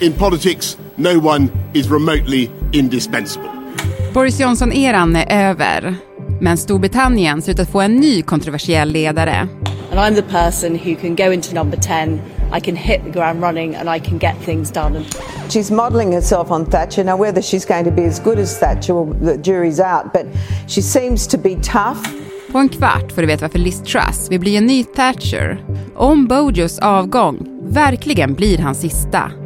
In politics, no one is remotely indispensable. Boris Johnson-eran är över. Men Storbritannien ser ut att få en ny kontroversiell ledare. And I'm the person who can go into number 10, I can hit the ground running and I can get things done. She's modelling herself on Thatcher. Now, whether she's going to be as good as Thatcher, the jury's out, but she seems to be tough. På en kvart får du veta varför Liz Truss vill bli en ny Thatcher. Om Bojos avgång verkligen blir hans sista.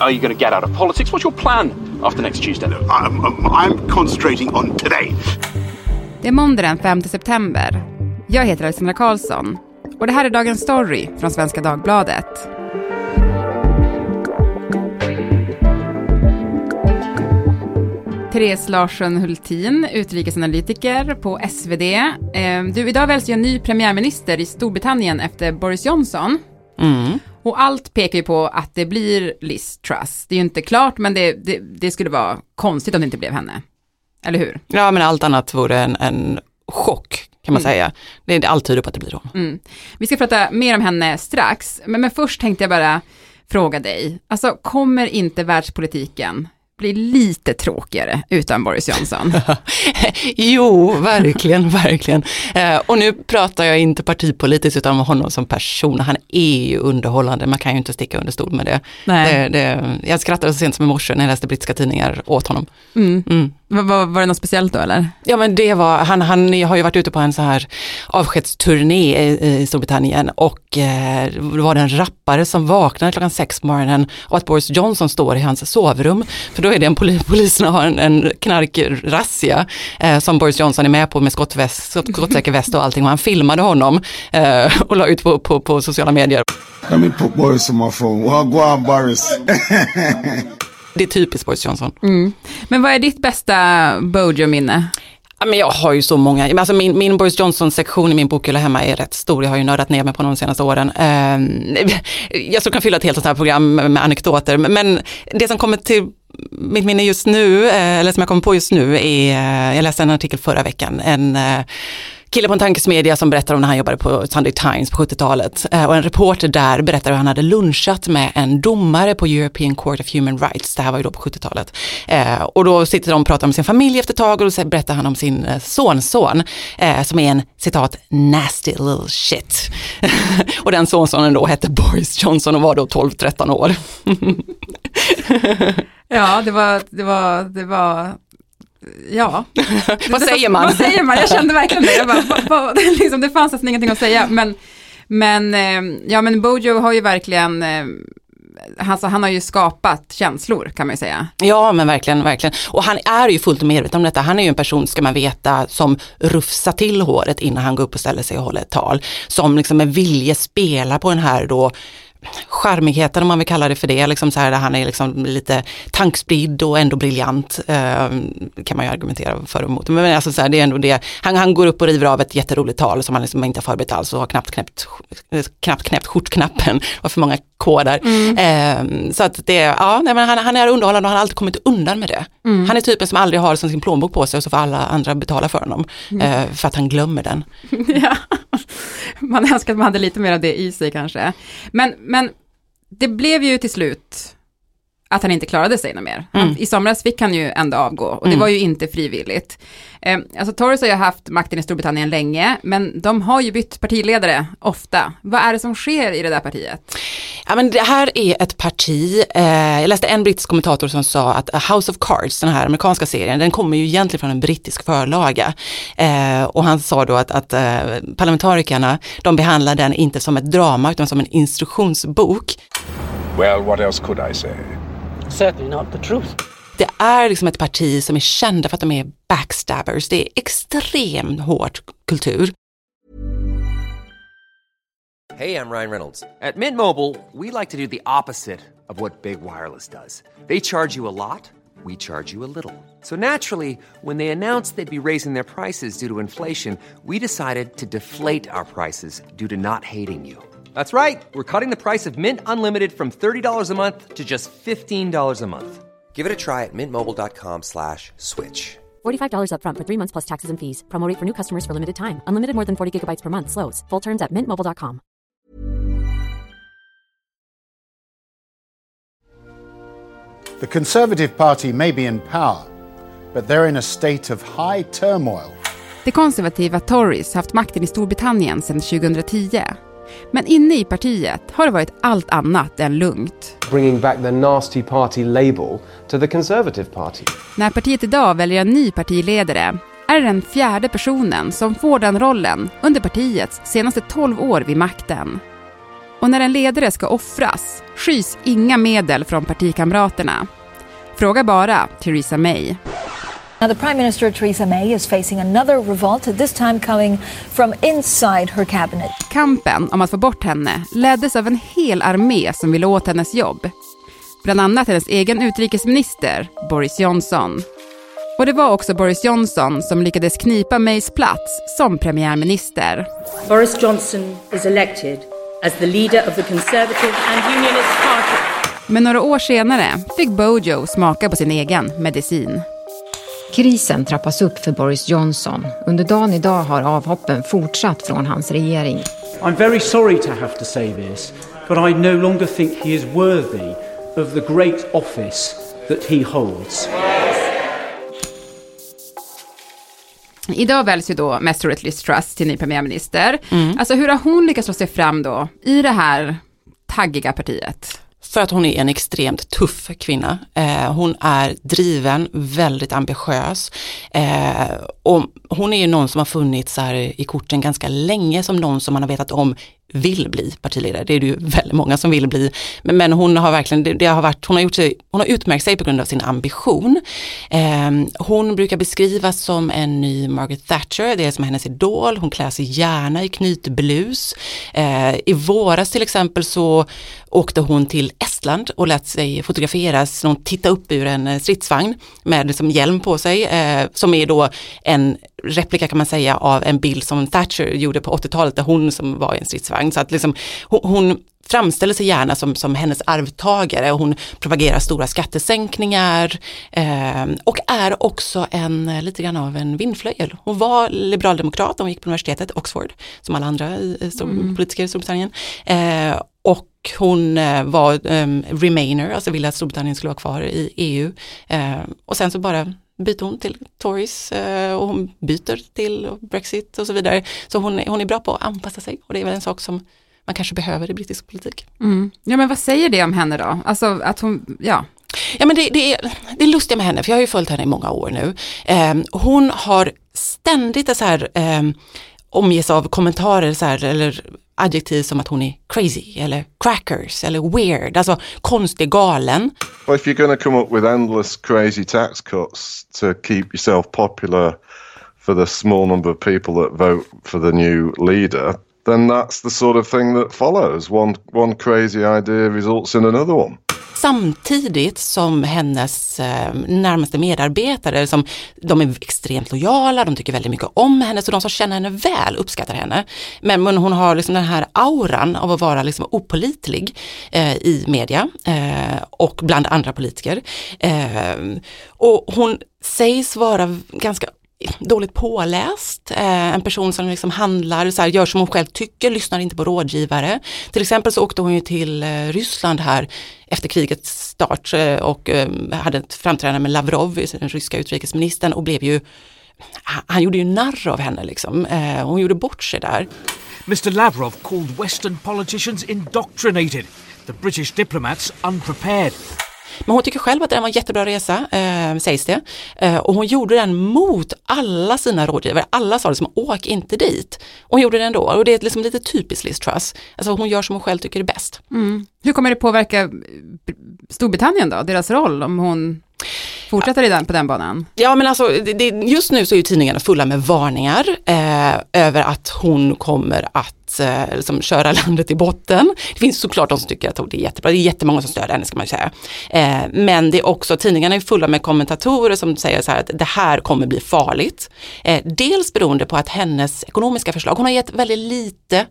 Are you going to get out of politics? What's your plan after next Tuesday? I'm, I'm, I'm concentrating on today. Det är måndag den 5 september. Jag heter Alexandra Karlsson och det här är Dagens Story från Svenska Dagbladet. Therese Larsson Hultin, utrikesanalytiker på SvD. Eh, du, idag väljs ju en ny premiärminister i Storbritannien efter Boris Johnson. Mm. Och allt pekar ju på att det blir Liz Truss. Det är ju inte klart, men det, det, det skulle vara konstigt om det inte blev henne. Eller hur? Ja, men allt annat vore en, en chock kan man säga. Det är allt tyder på att det blir hon. Mm. Vi ska prata mer om henne strax, men, men först tänkte jag bara fråga dig, alltså kommer inte världspolitiken bli lite tråkigare utan Boris Johnson? jo, verkligen, verkligen. Eh, och nu pratar jag inte partipolitiskt utan om honom som person. Han är ju underhållande, man kan ju inte sticka under stol med det. Nej. det, det jag skrattade så sent som i morse när jag läste brittiska tidningar åt honom. Mm. Mm. Var, var, var det något speciellt då eller? Ja men det var, han, han har ju varit ute på en så här avskedsturné i, i Storbritannien och eh, då var det en rappare som vaknade klockan sex på morgonen och att Boris Johnson står i hans sovrum. För då är det en poli, polisen har en, en knarkrazzia eh, som Boris Johnson är med på med skottväst, skott, skottsäker väst och allting och han filmade honom eh, och la ut på, på, på sociala medier. Let me put Boris on my phone. Well, go on, Boris. Det är typiskt Boris Johnson. Mm. Men vad är ditt bästa Bojo-minne? Ja, men jag har ju så många, alltså min, min Boris Johnson-sektion i min bokhylla hemma är rätt stor. Jag har ju nördat ner mig på de senaste åren. Uh, jag skulle kunna fylla ett helt sånt här program med, med anekdoter, men det som kommer till mitt minne just nu, eh, eller som jag kommer på just nu, är, eh, jag läste en artikel förra veckan, en eh, kille på en tankesmedja som berättar om när han jobbade på Sunday Times på 70-talet. Eh, och en reporter där berättar hur han hade lunchat med en domare på European Court of Human Rights. Det här var ju då på 70-talet. Eh, och då sitter de och pratar om sin familj efter ett tag och då berättar han om sin eh, sonson som är en citat nasty little shit. och den sonsonen då hette Boris Johnson och var då 12-13 år. ja, det var, det var, det var Ja. vad säger man? Vad säger man? Jag kände verkligen det. Jag bara, vad, vad, liksom, det fanns nästan ingenting att säga. Men, men, eh, ja, men Bojo har ju verkligen eh, Alltså, han har ju skapat känslor kan man ju säga. Ja men verkligen, verkligen. Och han är ju fullt medveten om detta. Han är ju en person, ska man veta, som rufsar till håret innan han går upp och ställer sig och håller ett tal. Som liksom med vilje spelar på den här då charmigheten om man vill kalla det för det, liksom så här, där han är liksom lite tankspridd och ändå briljant. Eh, kan man ju argumentera för och emot. Men alltså så här, det är ändå det. Han, han går upp och river av ett jätteroligt tal som han liksom inte har förberett alls och har knappt knäppt, knappt knäppt skjortknappen. Var för många koder. Mm. Eh, så att det, ja, nej, men han, han är underhållande och han har alltid kommit undan med det. Mm. Han är typen som aldrig har som sin plånbok på sig och så får alla andra betala för honom. Mm. Eh, för att han glömmer den. ja. Man önskar att man hade lite mer av det i sig kanske. Men, men det blev ju till slut att han inte klarade sig något mer. Mm. I somras fick han ju ändå avgå och det mm. var ju inte frivilligt. Eh, alltså Tories har ju haft makten i Storbritannien länge, men de har ju bytt partiledare ofta. Vad är det som sker i det där partiet? Ja, men det här är ett parti, eh, jag läste en brittisk kommentator som sa att A House of Cards, den här amerikanska serien, den kommer ju egentligen från en brittisk förlaga. Eh, och han sa då att, att eh, parlamentarikerna, de behandlar den inte som ett drama utan som en instruktionsbok. Well, what else could I say? Certainly not the truth. Det är liksom ett parti som är kända för att de är backstabbers. Det är extremt hård kultur. Hej, I'm Ryan Reynolds. At Mint Mobile, we like to do the opposite of what Big Wireless does. They charge you a lot, we charge you a little. So naturally, when they announced they'd be raising their prices due to inflation, we decided to deflate our prices due to not hating you. That's right. We're cutting the price of Mint Unlimited from $30 a month to just $15 a month. Give it a try at mintmobile.com slash switch. $45 upfront for three months plus taxes and fees. Promote for new customers for limited time. Unlimited more than 40 gigabytes per month. Slows. Full terms at mintmobile.com. The Conservative Party may be in power, but they're in a state of high turmoil. De konservativa Tories har haft makten i Storbritannien sedan 2010. Men inne i partiet har det varit allt annat än lugnt. Bringing back the nasty party label to the Conservative Party. När partiet idag väljer en ny partiledare är det den fjärde personen som får den rollen under partiets senaste 12 år vid makten. Och när en ledare ska offras skys inga medel från partikamraterna. Fråga bara Theresa May. Now, the Prime Minister Theresa May is facing another revolt, this time coming from inside her cabinet. Kampen om att få bort henne leddes av en hel armé som ville åt hennes jobb. Bland annat hennes egen utrikesminister, Boris Johnson. Och det var också Boris Johnson som lyckades knipa Mays plats som premiärminister. Boris Johnson is elected as the leader of the Conservative and Unionist Party. Men några år senare fick Bojo smaka på sin egen medicin. Krisen trappas upp för Boris Johnson. Under dagen idag har avhoppen fortsatt från hans regering. I'm very sorry to have to say this, but I no longer think he is worthy of the great office that he holds. Idag väljs ju då mest troligt Liz Truss till ny premiärminister. Mm. Alltså hur har hon lyckats slå sig fram då i det här taggiga partiet? För att hon är en extremt tuff kvinna. Eh, hon är driven, väldigt ambitiös. Eh, och hon är ju någon som har funnits här i korten ganska länge som någon som man har vetat om vill bli partiledare. Det är det ju väldigt många som vill bli. Men, men hon har verkligen, det, det, har varit, hon har, gjort sig, hon har utmärkt sig på grund av sin ambition. Eh, hon brukar beskrivas som en ny Margaret Thatcher, det är som hennes idol. Hon klär sig gärna i knytblus. Eh, I våras till exempel så åkte hon till Estland och lät sig fotograferas när hon tittade upp ur en eh, stridsvagn med liksom hjälm på sig, eh, som är då en replika kan man säga av en bild som Thatcher gjorde på 80-talet där hon som var i en stridsvagn. Så att liksom, hon, hon framställer sig gärna som, som hennes arvtagare och hon propagerar stora skattesänkningar eh, och är också en, lite grann av en vindflöjel. Hon var liberaldemokrat, hon gick på universitetet, Oxford, som alla andra i, stor, Mm. politiker i Storbritannien. Eh, och hon eh, var um, remainer, alltså ville att Storbritannien skulle vara kvar i EU. Eh, och sen så bara byter hon till Tories eh, och hon byter till Brexit och så vidare. Så hon, är- hon är bra på att anpassa sig och det är väl en sak som man kanske behöver i brittisk politik. Mm. Ja men vad säger det om henne då? Alltså att hon, ja. Ja men det, det, är, det är lustiga med henne, för jag har ju följt henne i många år nu. Eh, hon har ständigt så här, eh, omges av kommentarer så här, eller adjektiv som att hon är crazy eller crackers eller weird, alltså konstig, galen. Well, if you're going to come up with endless crazy tax cuts to keep yourself popular for the small number of people that vote for the new leader, then that's the sort of thing that follows. One one crazy idea results in another one. Samtidigt som hennes eh, närmaste medarbetare, som, de är extremt lojala, de tycker väldigt mycket om henne, så de som känner henne väl uppskattar henne. Men, men hon har liksom den här auran av att vara liksom opolitlig eh, i media eh, och bland andra politiker. Eh, och hon sägs vara ganska dåligt påläst, eh, en person som liksom handlar, så här, gör som hon själv tycker, lyssnar inte på rådgivare. Till exempel så åkte hon ju till eh, Ryssland här efter krigets start eh, och eh, hade ett framträdande med Lavrov, den ryska utrikesministern och blev ju han- han gjorde ju narr av henne liksom. Eh, hon gjorde bort sig där. Mr. Lavrov called Western politicians indoctrinated, the British diplomats unprepared. Men hon tycker själv att det var en jättebra resa, eh, sägs det. Eh, och hon gjorde den mot alla sina rådgivare. Alla sa liksom, åk inte dit. Och hon gjorde det ändå. Och det är liksom lite typiskt Liz Truss. Alltså hon gör som hon själv tycker är bäst. Mm. Hur kommer det påverka Storbritannien då, deras roll om hon fortsätter det den, på den banan? Ja men alltså det, just nu så är ju tidningarna fulla med varningar eh, över att hon kommer att eh, liksom köra landet i botten. Det finns såklart de som tycker att det är jättebra, det är jättemånga som stöder henne ska man ju säga. Eh, men det är också, tidningarna är fulla med kommentatorer som säger så här att det här kommer bli farligt. Eh, dels beroende på att hennes ekonomiska förslag, hon har gett väldigt lite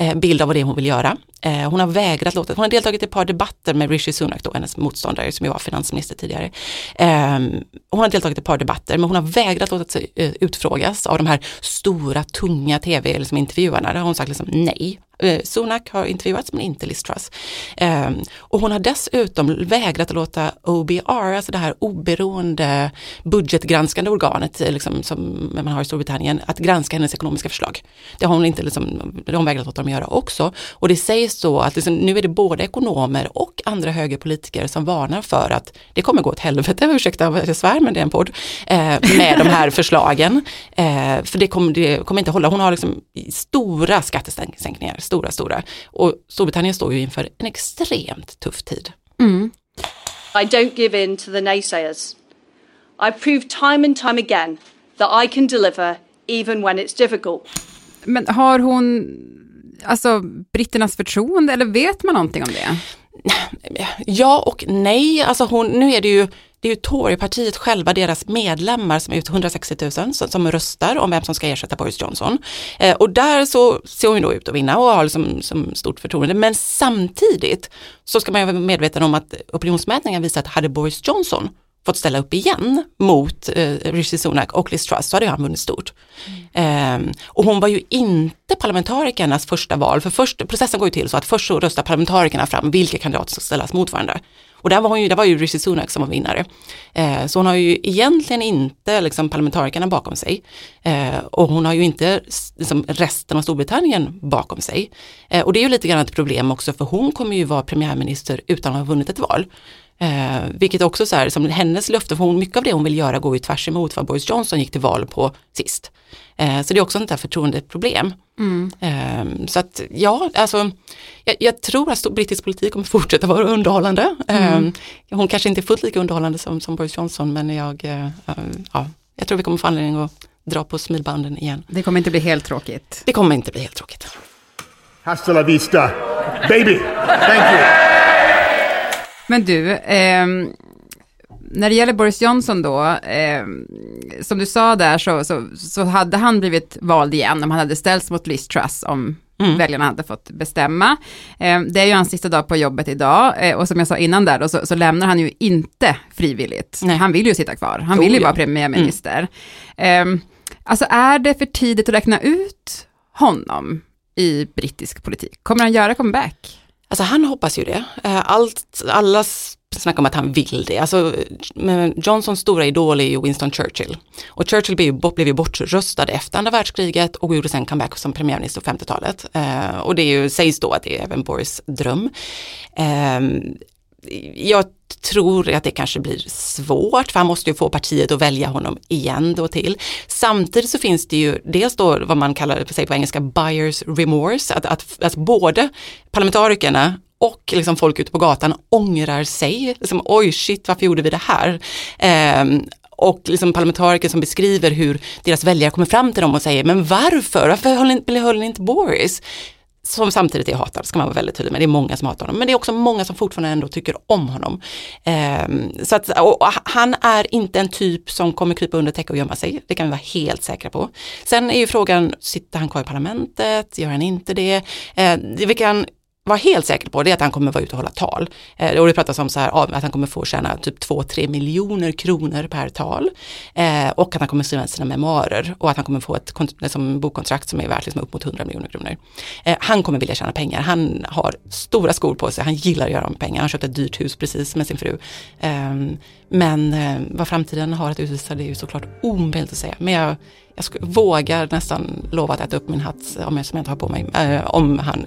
Eh, bild av vad det är hon vill göra. Eh, hon har vägrat låta, hon har deltagit i ett par debatter med Rishi Sunak, då, hennes motståndare som ju var finansminister tidigare. Ehm, hon har deltagit i ett par debatter men hon har vägrat låta sig eh, utfrågas av de här stora tunga tv-intervjuarna. Där har hon sagt liksom nej, Eh, Sunak har intervjuats men inte Liz Truss. Eh, och hon har dessutom vägrat att låta OBR, alltså det här oberoende budgetgranskande organet eh, liksom, som man har i Storbritannien, att granska hennes ekonomiska förslag. Det har hon inte liksom, det har hon vägrat låta dem göra också. Och det sägs så att liksom, nu är det både ekonomer och andra högerpolitiker som varnar för att det kommer gå åt helvete, ursäkta jag svär men det är en podd, eh, med de här förslagen. Eh, för det kommer, det kommer inte hålla. Hon har liksom stora skattesänkningar, stora, stora. Och Storbritannien står ju inför en extremt tuff tid. Mm. I don't give in to the naysayers. I've proved time and time again that I can deliver even when it's difficult. Men har hon alltså britternas förtroende eller vet man någonting om det? Ja och nej, alltså hon, nu är det ju det är ju Torypartiet själva, deras medlemmar som är ut 160 000 som, som röstar om vem som ska ersätta Boris Johnson. Eh, och där så ser hon då ut att vinna och har liksom, som stort förtroende. Men samtidigt så ska man ju vara medveten om att opinionsmätningar visar att hade Boris Johnson fått ställa upp igen mot eh, Rishi Sunak och Liz Truss så hade han vunnit stort. Mm. Eh, och hon var ju inte parlamentarikernas första val, för först, processen går ju till så att först så röstar parlamentarikerna fram vilka kandidater som ska ställas mot varandra. Och där var, hon ju, där var ju Rishi Sunak som var vinnare. Eh, så hon har ju egentligen inte liksom, parlamentarikerna bakom sig. Eh, och hon har ju inte liksom, resten av Storbritannien bakom sig. Eh, och det är ju lite grann ett problem också för hon kommer ju vara premiärminister utan att ha vunnit ett val. Eh, vilket också så här, som hennes löfte, för hon, mycket av det hon vill göra går ju tvärs emot vad Boris Johnson gick till val på sist. Eh, så det är också ett förtroendeproblem. Mm. Eh, så att ja, alltså jag, jag, tror att brittisk politik kommer fortsätta vara underhållande. Mm. Eh, hon kanske inte är fullt lika underhållande som, som Boris Johnson men jag, eh, ja, jag tror vi kommer få anledning att dra på smilbanden igen. Det kommer inte bli helt tråkigt. Det kommer inte bli helt tråkigt. Hasta la vista, baby! Thank you! Men du, eh, när det gäller Boris Johnson då, eh, som du sa där så, så, så, hade han blivit vald igen om han hade ställts mot Liz Truss om mm. väljarna hade fått bestämma. Eh, det är ju hans sista dag på jobbet idag eh, och som jag sa innan där då, så, så lämnar han ju inte frivilligt. Nej. Han vill ju sitta kvar, han vill ju vara premiärminister. Mm. Eh, alltså är det för tidigt att räkna ut honom i brittisk politik? Kommer han göra comeback? Alltså han hoppas ju det. Eh, allt, alla snackar om att han vill det. Alltså, Johnsons stora idol är ju Winston Churchill. Och Churchill blev ju, blev ju bortröstad efter andra världskriget och gjorde sen comeback som premiärminister på 50-talet. Eh, och det är ju, sägs då att det är även Boris dröm. Eh, jag tror att det kanske blir svårt för han måste ju få partiet att välja honom igen då till. Samtidigt så finns det ju dels då vad man kallar sig på engelska buyers remorse, att, att, att både parlamentarikerna och liksom folk ute på gatan ångrar sig. Liksom, Oj, shit, varför gjorde vi det här? Eh, och liksom parlamentariker som beskriver hur deras väljare kommer fram till dem och säger, men varför? Varför höll ni, höll ni inte Boris? Som samtidigt är hatad, ska man vara väldigt tydlig med. Det är många som hatar honom, men det är också många som fortfarande ändå tycker om honom. Eh, så att, han är inte en typ som kommer krypa under täcke och gömma sig, det kan vi vara helt säkra på. Sen är ju frågan, sitter han kvar i parlamentet, gör han inte det? Eh, vi kan vara helt säker på det är att han kommer vara ute och hålla tal. Eh, och det pratas om så här, att han kommer få tjäna typ 2-3 miljoner kronor per tal. Eh, och att han kommer skriva sina memoarer och att han kommer få ett liksom, bokkontrakt som är värt liksom, upp mot 100 miljoner kronor. Eh, han kommer vilja tjäna pengar, han har stora skor på sig, han gillar att göra om pengar, han köpte ett dyrt hus precis med sin fru. Ehm, men eh, vad framtiden har att utvisa det är ju såklart omöjligt att säga. Men jag, jag vågar nästan lova att äta upp min hatt om jag, som jag inte har på mig, eh, om han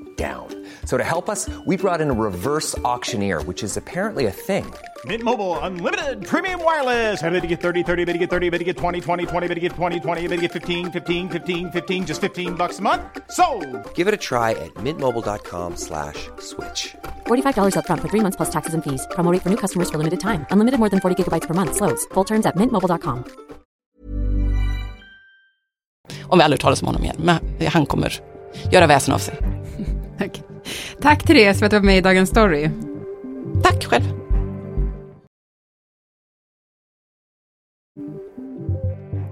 down. So to help us, we brought in a reverse auctioneer, which is apparently a thing. Mint Mobile unlimited premium wireless. Ready to get 30, 30, bit to get 30, bit to get 20, 20, 20, bit to get 20, 20, bit to get 15, 15, 15, 15 just 15 bucks a month. So, Give it a try at mintmobile.com/switch. slash $45 up front for 3 months plus taxes and fees. Promo rate for new customers for limited time. Unlimited more than 40 gigabytes per month slows. Full terms at mintmobile.com. Om vi aldrig talas om honom igen, men han kommer göra väsen av sig. Okay. Tack Therese för att du var med i Dagens Story. Tack själv.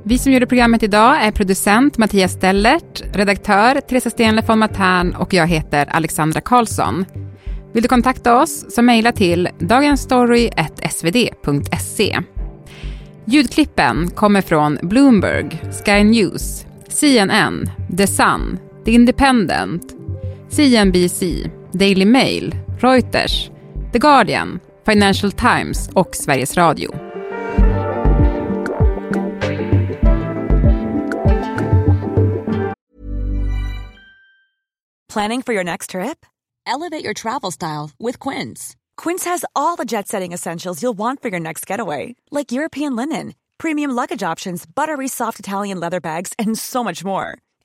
Vi som gjorde programmet idag är producent Mattias Stellert, redaktör Teresa Stenle von Matern och jag heter Alexandra Karlsson. Vill du kontakta oss så mejla till dagensstory.svd.se. Ljudklippen kommer från Bloomberg, Sky News, CNN, The Sun, The Independent, CNBC, Daily Mail, Reuters, The Guardian, Financial Times och Sveriges Radio. Planning for your next trip? Elevate your travel style with Quince. Quince has all the jet setting essentials you'll want for your next getaway, like European linen, premium luggage options, buttery soft Italian leather bags, and so much more.